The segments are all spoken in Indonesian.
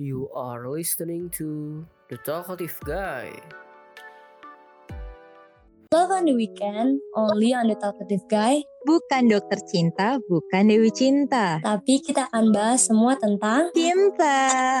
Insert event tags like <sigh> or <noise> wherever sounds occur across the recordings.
You are listening to The Talkative Guy. Love on the weekend, only on the talkative guy. Bukan dokter cinta, bukan Dewi cinta. Tapi kita akan bahas semua tentang Cinta.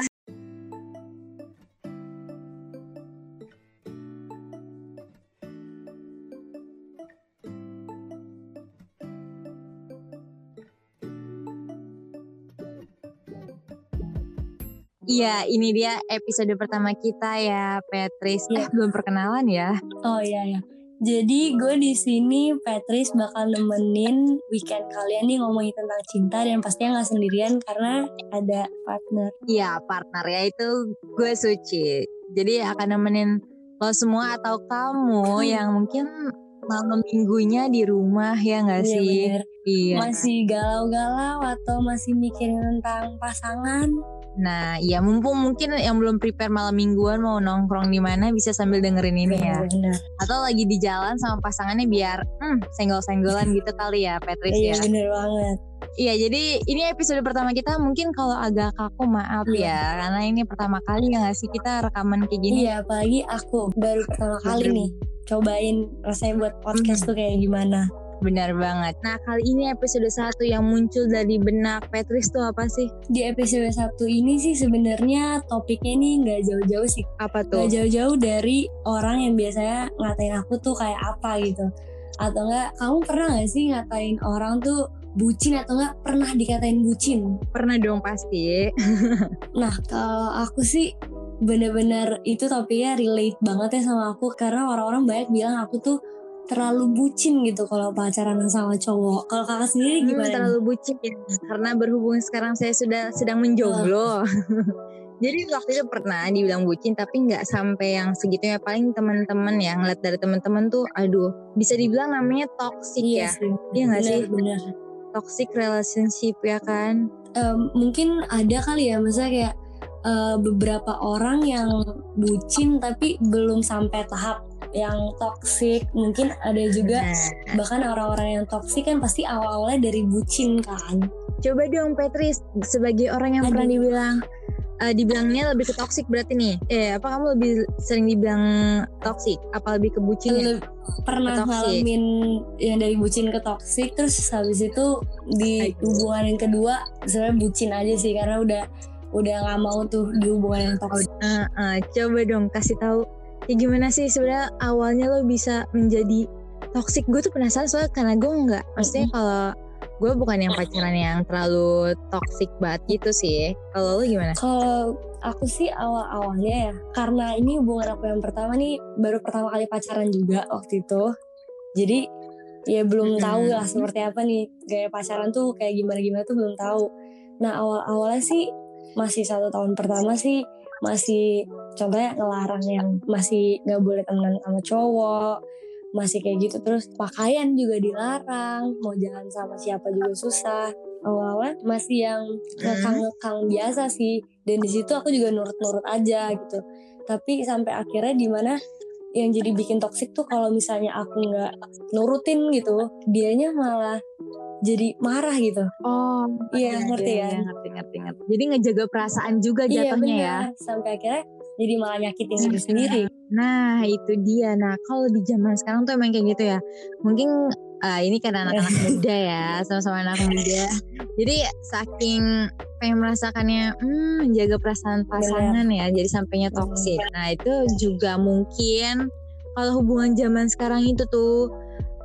Iya, ini dia episode pertama kita ya, Petris. Iya. Eh, belum perkenalan ya. Oh iya ya. Jadi gue di sini Patrice bakal nemenin weekend kalian nih ngomongin tentang cinta dan pastinya nggak sendirian karena ada partner. Iya, partner ya itu gue Suci. Jadi akan nemenin lo semua atau kamu <laughs> yang mungkin malam minggunya di rumah ya nggak Iya, sih? bener. Iya. Masih galau-galau atau masih mikirin tentang pasangan? Nah, ya mumpung mungkin yang belum prepare malam mingguan mau nongkrong di mana bisa sambil dengerin ini ya. Bener. Atau lagi di jalan sama pasangannya biar hmm, senggol-senggolan gitu kali ya, Petris Iya ya. bener banget. Iya, jadi ini episode pertama kita mungkin kalau agak kaku maaf Iya. ya, karena ini pertama kali ya nggak sih kita rekaman kayak gini. Iya apalagi aku baru pertama kali nih cobain rasanya buat podcast tuh kayak gimana. Benar banget. Nah, kali ini episode satu yang muncul dari benak Petris tuh apa sih? Di episode satu ini sih sebenarnya topiknya nih nggak jauh-jauh sih Apa Gak tuh? jauh-jauh dari orang yang biasanya ngatain aku tuh kayak apa gitu Atau enggak, kamu pernah gak sih ngatain orang tuh bucin atau enggak pernah dikatain bucin Pernah dong pasti. Nah kalau aku sih bener-bener itu topiknya relate banget ya sama aku Karena orang-orang banyak bilang aku tuh terlalu bucin gitu kalau pacaran sama cowok Kalau kakak sendiri Hmm, gimana? terlalu bucin karena berhubung sekarang saya sudah sedang menjomblo. <laughs> Jadi waktu itu pernah dibilang bucin tapi nggak sampai yang segitunya paling teman-teman ya ngeliat dari teman-teman tuh aduh bisa dibilang namanya toxic ya. sih Iya nggak sih? Bener. Toxic relationship ya kan. Em, mungkin ada kali ya misalnya kayak eh, beberapa orang yang bucin tapi belum sampai tahap yang toksik mungkin ada juga Nah, bahkan orang-orang yang toksik kan pasti awal-awalnya dari bucin kan coba dong Petris sebagai orang yang pernah Aduh. dibilang eh, dibilangnya lebih ke toxic berarti nih. Eh apa kamu lebih sering dibilang toxic? Apa lebih ke bucin ya? Pernah ngalamin yang dari bucin ke toksik terus habis itu di hubungan yang kedua sebenarnya bucin aja sih karena udah udah nggak mau tuh di hubungan yang toksik Eh, eh, coba dong kasih tahu. Ya gimana sih sebenarnya awalnya lo bisa menjadi toxic? Gue tuh penasaran soalnya karena gue nggak maksudnya kalau gue bukan yang pacaran yang terlalu toxic banget gitu sih. Kalau lo gimana? Kalau aku sih awal-awalnya ya, karena ini hubungan aku yang pertama nih baru pertama kali pacaran juga waktu itu. Jadi ya belum Mm-mm. tahu lah seperti apa nih. Gaya pacaran tuh kayak gimana-gimana tuh belum tahu. Nah awal-awalnya sih masih satu tahun pertama sih masih contohnya ngelarang yang masih nggak boleh temenan sama cowok masih kayak gitu. Terus pakaian juga dilarang mau jalan sama siapa juga susah. Awal-awal masih yang ngekang-ngekang biasa sih. Dan di situ aku juga nurut-nurut aja gitu. Tapi sampai akhirnya di mana yang jadi bikin toksik tuh kalau misalnya aku nggak nurutin gitu dianya malah jadi marah gitu oh Iya, ngerti ya. ngerti ngerti ngerti jadi ngejaga perasaan juga iya jatuhnya ya sampai akhirnya jadi malah nyakitin diri sendiri Nah itu dia. Nah kalau di zaman sekarang tuh emang kayak gitu ya. Mungkin ah, ini karena anak-anak <laughs> muda ya, sama-sama anak muda. Jadi saking pengen merasakannya hmm, menjaga perasaan pasangan ya, jadi sampainya toksik. Nah itu juga mungkin kalau hubungan zaman sekarang itu tuh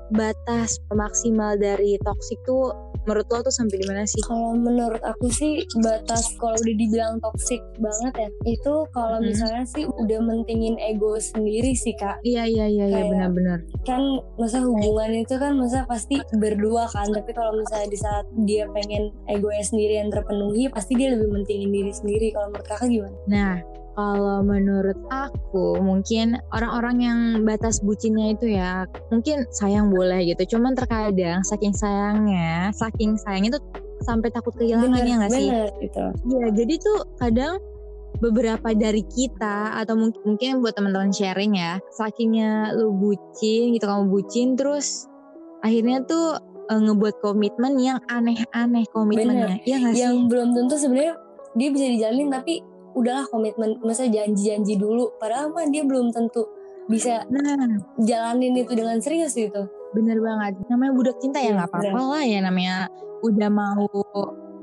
batas maksimal dari toksik tuh menurut lo tuh sampai di mana sih? kalau menurut aku sih batas kalau udah dibilang toksik banget ya itu kalau Hmm. misalnya sih udah mentingin ego sendiri sih kak Iya iya iya iya benar-benar. kan masa hubungan itu kan masa pasti berdua kan tapi kalau misalnya di saat dia pengen egonya sendiri yang terpenuhi pasti dia lebih mentingin diri sendiri kalau menurut kakak gimana? Nah, kalau menurut aku mungkin orang-orang yang batas bucinnya itu ya mungkin sayang boleh gitu. Cuman terkadang saking sayangnya, saking sayangnya tuh sampai takut kehilangan ya nggak sih? bener gitu. Iya, jadi tuh kadang beberapa dari kita atau mungkin mungkin buat teman-teman sharing ya, sakingnya lu bucin gitu kamu bucin terus akhirnya tuh eh, ngebuat komitmen yang aneh-aneh komitmennya. Iya gak sih? yang belum tentu sebenarnya dia bisa dijalanin tapi udahlah komitmen masa janji-janji dulu padahal mah dia belum tentu bisa Nah, jalanin itu dengan serius gitu bener banget. Namanya budak cinta ya Iya, nggak apa-apa lah ya namanya udah mau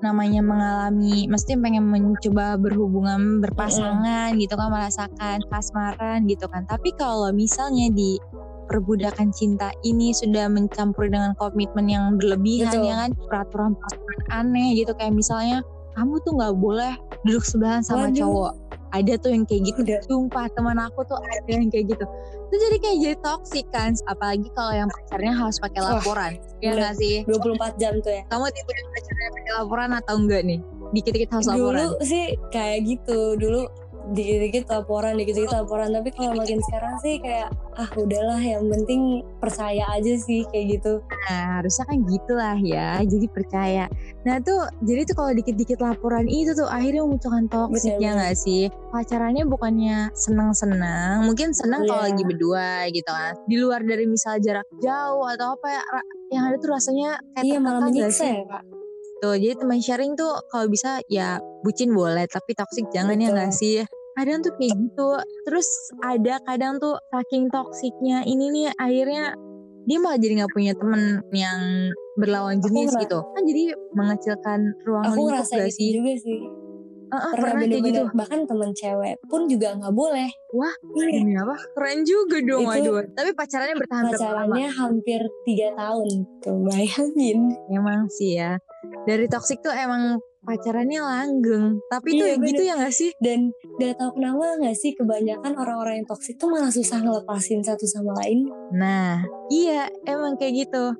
namanya mengalami, mesti pengen mencoba berhubungan berpasangan gitu kan, merasakan kasmaran gitu kan. Tapi kalau misalnya di perbudakan cinta ini sudah mencampur dengan komitmen yang berlebihan Betul. ya kan, peraturan peraturan aneh gitu kayak misalnya kamu tuh nggak boleh duduk sebelahan sama Waduh. cowok. Ada tuh yang kayak gitu. udah Sumpah teman aku tuh ada yang kayak gitu. Itu jadi kayak jadi toxic kan. Apalagi kalau yang pacarnya harus pakai Wah, laporan. ya nggak sih? 24 jam tuh ya Kamu tipe yang pacarnya pakai laporan atau enggak nih? Dikit-dikit harus laporan. dulu sih kayak gitu dulu dikit-dikit laporan dikit-dikit laporan tapi kalau makin sekarang sih kayak ah udahlah yang penting percaya aja sih kayak gitu Nah, harusnya kan gitulah ya. Jadi percaya. Nah tuh, jadi tuh kalau dikit-dikit laporan itu tuh akhirnya memunculkan toxic Bener, ya bener. nggak sih? Pacarannya bukannya senang-senang, mungkin senang kalau Iya. lagi berdua gitu kan. Di luar dari misal jarak jauh atau apa ya, yang ada tuh rasanya kayak iya malah menyiksa ya kak Tuh, jadi teman sharing tuh kalau bisa ya bucin boleh, tapi toxic jangan ya nggak sih? Kadang tuh kayak gitu. Terus ada kadang tuh saking toksiknya ini nih akhirnya dia malah jadi nggak punya temen yang berlawan jenis gitu. Kan jadi mengecilkan ruang aku lingkup ngerasain gak itu sih? juga sih Heeh, pernah pernah kayak gitu. bahkan temen cewek pun juga nggak boleh Wah, Iya. Demi apa? Keren juga dong, Itu waduh. Tapi pacarannya bertahan berapa lama? pacarannya hampir tiga tahun tuh bayangin Emang sih ya. Dari toxic tuh emang pacarannya langgeng. Tapi tuh Iya, gitu ya gak sih? dan gak tahu kenapa nggak sih kebanyakan orang-orang yang toksik tuh malah susah ngelepasin satu sama lain Nah, iya emang kayak gitu.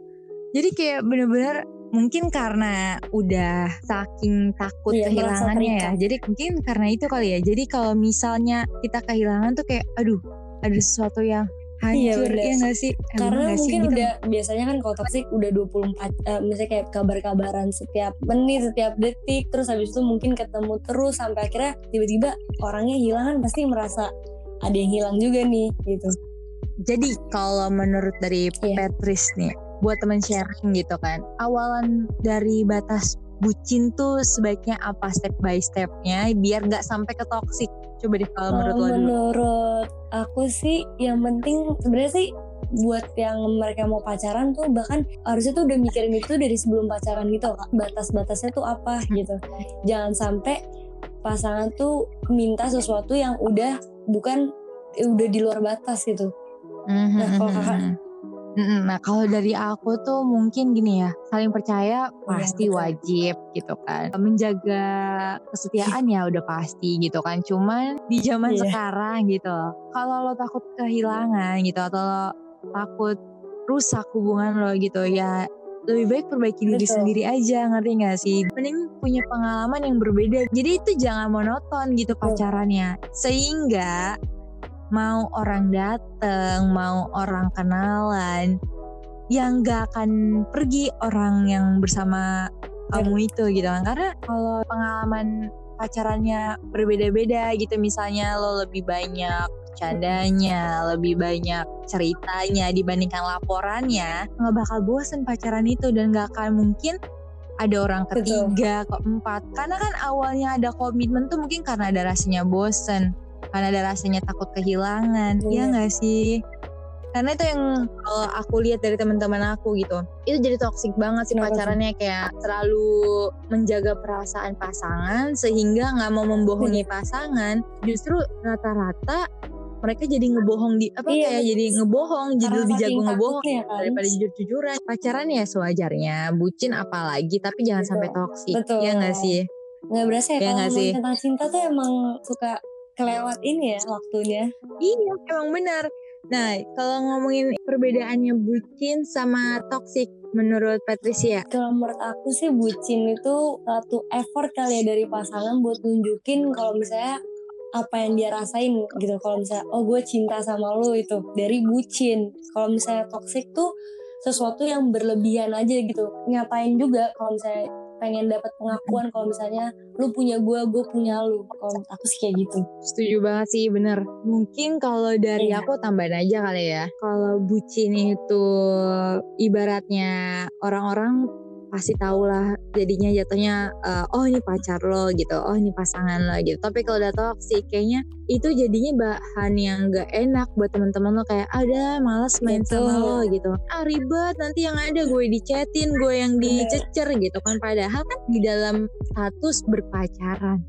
Jadi kayak bener-bener mungkin karena udah saking takut Iya, kehilangannya ya. Jadi mungkin karena itu kali ya. Jadi kalau misalnya kita kehilangan tuh kayak aduh ada sesuatu yang Iya, hancur bener. ya gak sih? Emang karena sih mungkin gitu? udah biasanya kan kalau toksik udah 24 eh, misalnya kayak kabar-kabaran setiap menit setiap detik terus habis itu mungkin ketemu terus sampai akhirnya tiba-tiba orangnya hilang kan pasti merasa ada yang hilang juga nih gitu Jadi kalau menurut dari Iya. Petris nih, buat teman sharing gitu kan, awalan dari batas bucin tuh sebaiknya apa step by stepnya biar nggak sampai ke toxic. Coba deh kalau menurut lo dulu. menurut aku sih yang penting sebenarnya sih buat yang mereka mau pacaran tuh bahkan harusnya tuh udah mikirin itu dari sebelum pacaran gitu batas-batasnya tuh apa gitu. Jangan sampai pasangan tuh minta sesuatu yang udah bukan udah di luar batas gitu. Mhm, Nah, kalau mhm, kakak? Nah kalau dari aku tuh mungkin gini ya saling percaya pasti betul. wajib gitu kan. Menjaga kesetiaan ya udah pasti gitu kan. Cuman di zaman Iya. sekarang gitu kalau lo takut kehilangan gitu atau lo takut rusak hubungan lo gitu ya lebih baik perbaiki diri Betul. sendiri aja ngerti gak sih? Mending punya pengalaman yang berbeda. Jadi itu jangan monoton gitu pacarannya. Sehingga mau orang dateng mau orang kenalan yang gak akan pergi orang yang bersama kamu itu gitu kan. Karena kalau pengalaman pacarannya berbeda-beda gitu misalnya lo lebih banyak candanya lebih banyak ceritanya dibandingkan laporannya nggak bakal bosen pacaran itu dan nggak akan mungkin ada orang Betul. ketiga keempat. Karena kan awalnya ada komitmen tuh mungkin karena ada rasanya bosen karena ada rasanya takut kehilangan ya Bener. nggak sih karena itu yang kalau aku lihat dari teman-teman aku gitu itu jadi toksik banget sih Kenapa sih? pacarannya kayak terlalu menjaga perasaan pasangan sehingga nggak mau membohongi pasangan justru rata-rata mereka jadi ngebohong di apa Iya, kayak jadi ngebohong jadi Karena lebih jago ngebohong takutnya kan. daripada jujur-jujuran pacaran ya sewajarnya bucin apalagi tapi jangan Betul. sampai toksik Betul. ya nggak sih nggak berasa ya Iya kalau sih? tentang cinta tuh emang suka kelewat ini ya waktunya. Iya emang benar. Nah kalau ngomongin perbedaannya bucin sama toksik menurut Patricia? Kalau menurut aku sih bucin itu satu effort kali ya dari pasangan buat nunjukin kalau misalnya apa yang dia rasain gitu. Kalau misalnya oh gue cinta sama lo itu dari bucin. Kalau misalnya toxic tuh sesuatu yang berlebihan aja gitu. Nyatain juga kalau misalnya pengen dapat pengakuan kalau misalnya lu punya gue gue punya lu kalau aku sih kayak gitu Setuju banget sih, bener. Mungkin kalau dari Iya. aku tambahin aja kali ya. Kalau bucin itu ibaratnya orang-orang pasti tahu lah jadinya jatuhnya eh, oh ini pacar lo gitu oh ini pasangan lo gitu. Tapi kalau udah toxic kayaknya itu jadinya bahan yang gak enak buat teman-teman lo kayak ada malas main Betul. sama lo gitu. Ah ribet nanti yang ada gue dicetin gue yang dicecer gitu kan. Padahal kan di dalam status berpacaran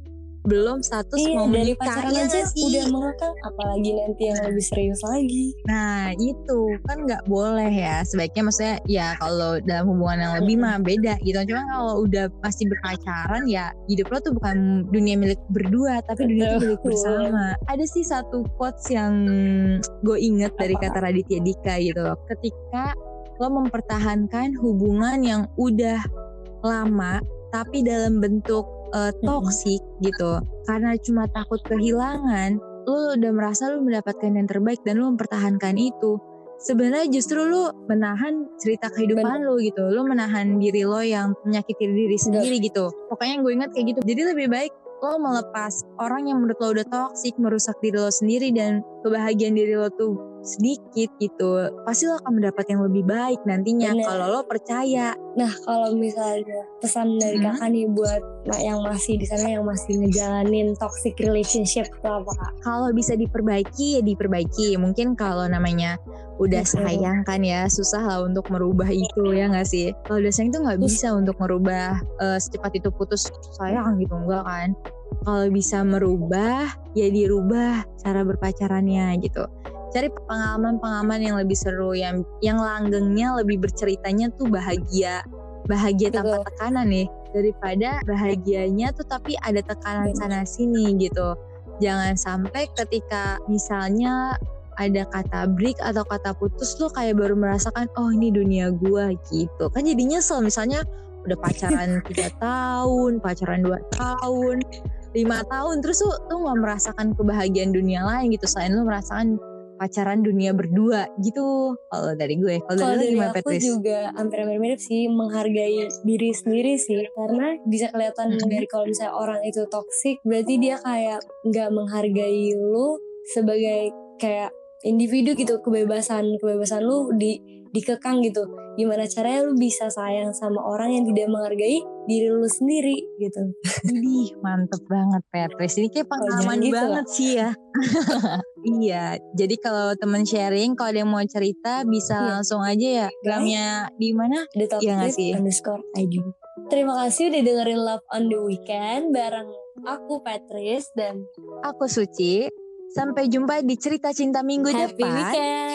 belum status iya mau dari menikah pacaran ya aja sih? udah mengekang apalagi nanti yang lebih serius lagi. Nah itu kan nggak boleh ya. Sebaiknya maksudnya ya kalau dalam hubungan yang lebih mah beda gitu. Cuma kalau udah masih berpacaran ya hidup lo tuh bukan dunia milik berdua Tapi dunia milik bersama. Ada sih satu quotes yang gue inget dari kata Raditya Dika gitu Ketika lo mempertahankan hubungan yang udah lama Tapi dalam bentuk eh, toxic gitu. Karena cuma takut kehilangan lu udah merasa lu mendapatkan yang terbaik dan lu mempertahankan itu. Sebenarnya justru lu menahan cerita kehidupan lu gitu. Lu menahan diri lo yang menyakiti diri sendiri gitu. Pokoknya gue ingat kayak gitu. Jadi lebih baik lo melepas orang yang menurut lo udah toksik merusak diri lo sendiri dan kebahagiaan diri lo tuh sedikit gitu pasti lo akan mendapat yang lebih baik nantinya kalau lo percaya. Nah kalau misalnya pesan dari Hmm. kakak nih buat nah, yang masih di sana yang masih ngejalanin toxic relationship itu apa kak? Kalau bisa diperbaiki ya diperbaiki. Mungkin kalau namanya udah sayang kan ya susah lah untuk merubah itu ya nggak sih? Kalau udah sayang tuh nggak bisa untuk merubah eh, secepat itu putus sayang gitu enggak kan? Kalau bisa merubah ya dirubah cara berpacarannya gitu cari pengalaman-pengalaman yang lebih seru yang yang langgengnya lebih berceritanya tuh bahagia. Bahagia tanpa Betul. tekanan nih. Daripada bahagianya tuh tapi ada tekanan sana sini gitu. Jangan sampai ketika misalnya ada kata break atau kata putus lo kayak baru merasakan oh ini dunia gua gitu. Kan jadi nyesel misalnya udah pacaran <laughs> tiga tahun pacaran dua tahun lima tahun terus tuh tuh nggak merasakan kebahagiaan dunia lain gitu. Selain lo merasakan pacaran dunia berdua gitu kalau dari gue kalau dari dari aku Petris juga hampir-hampir mirip sih menghargai diri sendiri sih karena bisa kelihatan Mhm. dari kalau misalnya orang itu toxic berarti dia kayak nggak menghargai lu sebagai kayak individu gitu kebebasan kebebasan lu di dikekang gitu gimana caranya lu bisa sayang sama orang yang tidak menghargai diri lu sendiri gitu Ih, mantep banget Petris. Ini kayak pengalaman jangan gitu banget sih ya. <laughs> iya, jadi kalau temen sharing, kalau ada yang mau cerita bisa Iya. langsung aja ya. Gramnya di mana? Iya nggak Talkative sih? underscore ID terima kasih udah dengerin Love on the Weekend bareng aku Patrice dan Aku Suci. Sampai jumpa di cerita cinta minggu Happy depan. Weekend